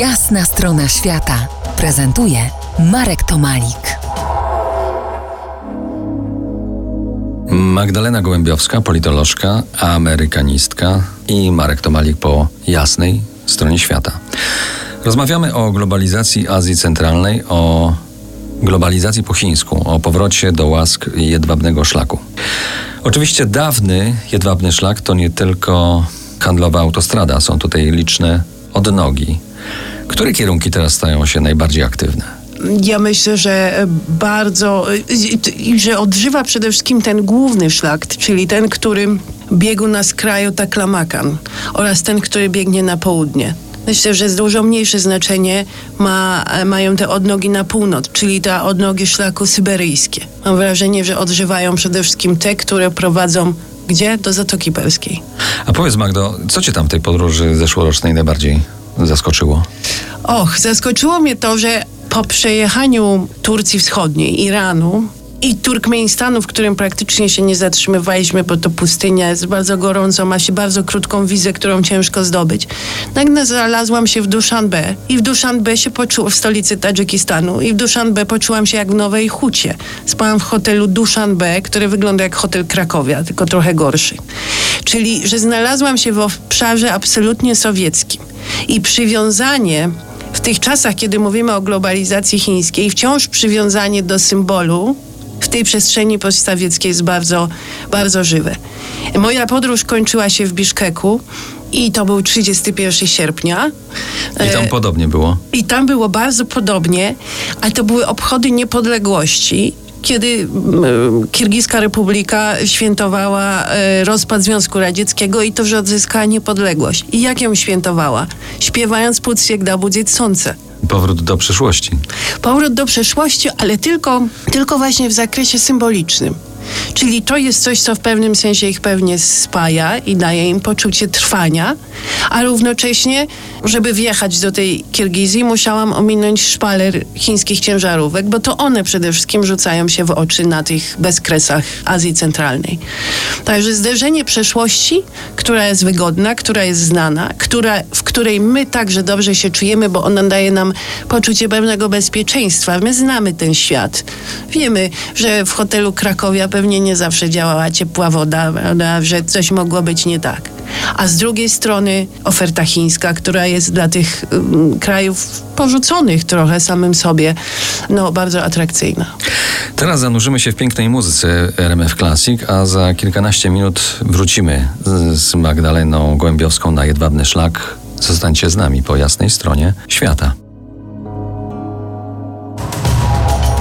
Jasna strona świata prezentuje Marek Tomalik. Magdalena Gołębiowska, politolożka, amerykanistka i Marek Tomalik po jasnej stronie świata. Rozmawiamy o globalizacji Azji Centralnej, o globalizacji po chińsku, o powrocie do łask jedwabnego szlaku. Oczywiście dawny jedwabny szlak to nie tylko handlowa autostrada, są tutaj liczne odnogi. Które kierunki teraz stają się najbardziej aktywne? Ja myślę, że bardzo, że odżywa przede wszystkim ten główny szlak, czyli ten, który biegł na skraju Taklamakan oraz ten, który biegnie na południe. Myślę, że dużo mniejsze znaczenie ma, mają te odnogi na północ, czyli te odnogi szlaku syberyjskie. Mam wrażenie, że odżywają przede wszystkim te, które prowadzą gdzie? Do Zatoki Perskiej. A powiedz Magdo, co cię tam w tej podróży zeszłorocznej najbardziej zaskoczyło? Och, zaskoczyło mnie to, że po przejechaniu Turcji Wschodniej, Iranu, i Turkmenistanu, w którym praktycznie się nie zatrzymywaliśmy, bo to pustynia jest bardzo gorąco, ma się bardzo krótką wizę, którą ciężko zdobyć. Nagle znalazłam się w Dushanbe i w Dushanbe się poczułam, w stolicy Tadżykistanu i w Dushanbe poczułam się jak w Nowej Hucie. Spałam w hotelu Dushanbe, który wygląda jak hotel Krakowia, tylko trochę gorszy. Czyli, że znalazłam się w obszarze absolutnie sowieckim i przywiązanie w tych czasach, kiedy mówimy o globalizacji chińskiej, wciąż przywiązanie do symbolu w tej przestrzeni poststawieckiej jest bardzo, bardzo żywe. Moja podróż kończyła się w Biszkeku. I to był 31 sierpnia. I tam e, podobnie było. I tam było bardzo podobnie, ale to były obchody niepodległości kiedy Kirgiska Republika świętowała e, rozpad Związku Radzieckiego i to, że odzyskała niepodległość. I jak ją świętowała? Śpiewając Putsiek da budzić słońce. Powrót do przeszłości. Powrót do przeszłości, ale tylko, tylko właśnie w zakresie symbolicznym. Czyli to jest coś, co w pewnym sensie ich pewnie spaja i daje im poczucie trwania, a równocześnie, żeby wjechać do tej Kirgizji, musiałam ominąć szpaler chińskich ciężarówek, bo to one przede wszystkim rzucają się w oczy na tych bezkresach Azji Centralnej. Także zderzenie przeszłości, która jest wygodna, która jest znana, która, w której my także dobrze się czujemy, bo ona daje poczucie pewnego bezpieczeństwa. My znamy ten świat. Wiemy, że w hotelu Krakowia pewnie nie zawsze działała ciepła woda, że coś mogło być nie tak. A z drugiej strony oferta chińska, która jest dla tych um, krajów porzuconych trochę samym sobie, no bardzo atrakcyjna. Teraz zanurzymy się w pięknej muzyce RMF Classic, a za kilkanaście minut wrócimy z Magdaleną Gołębiowską na Jedwabny Szlak. Zostańcie z nami po jasnej stronie świata.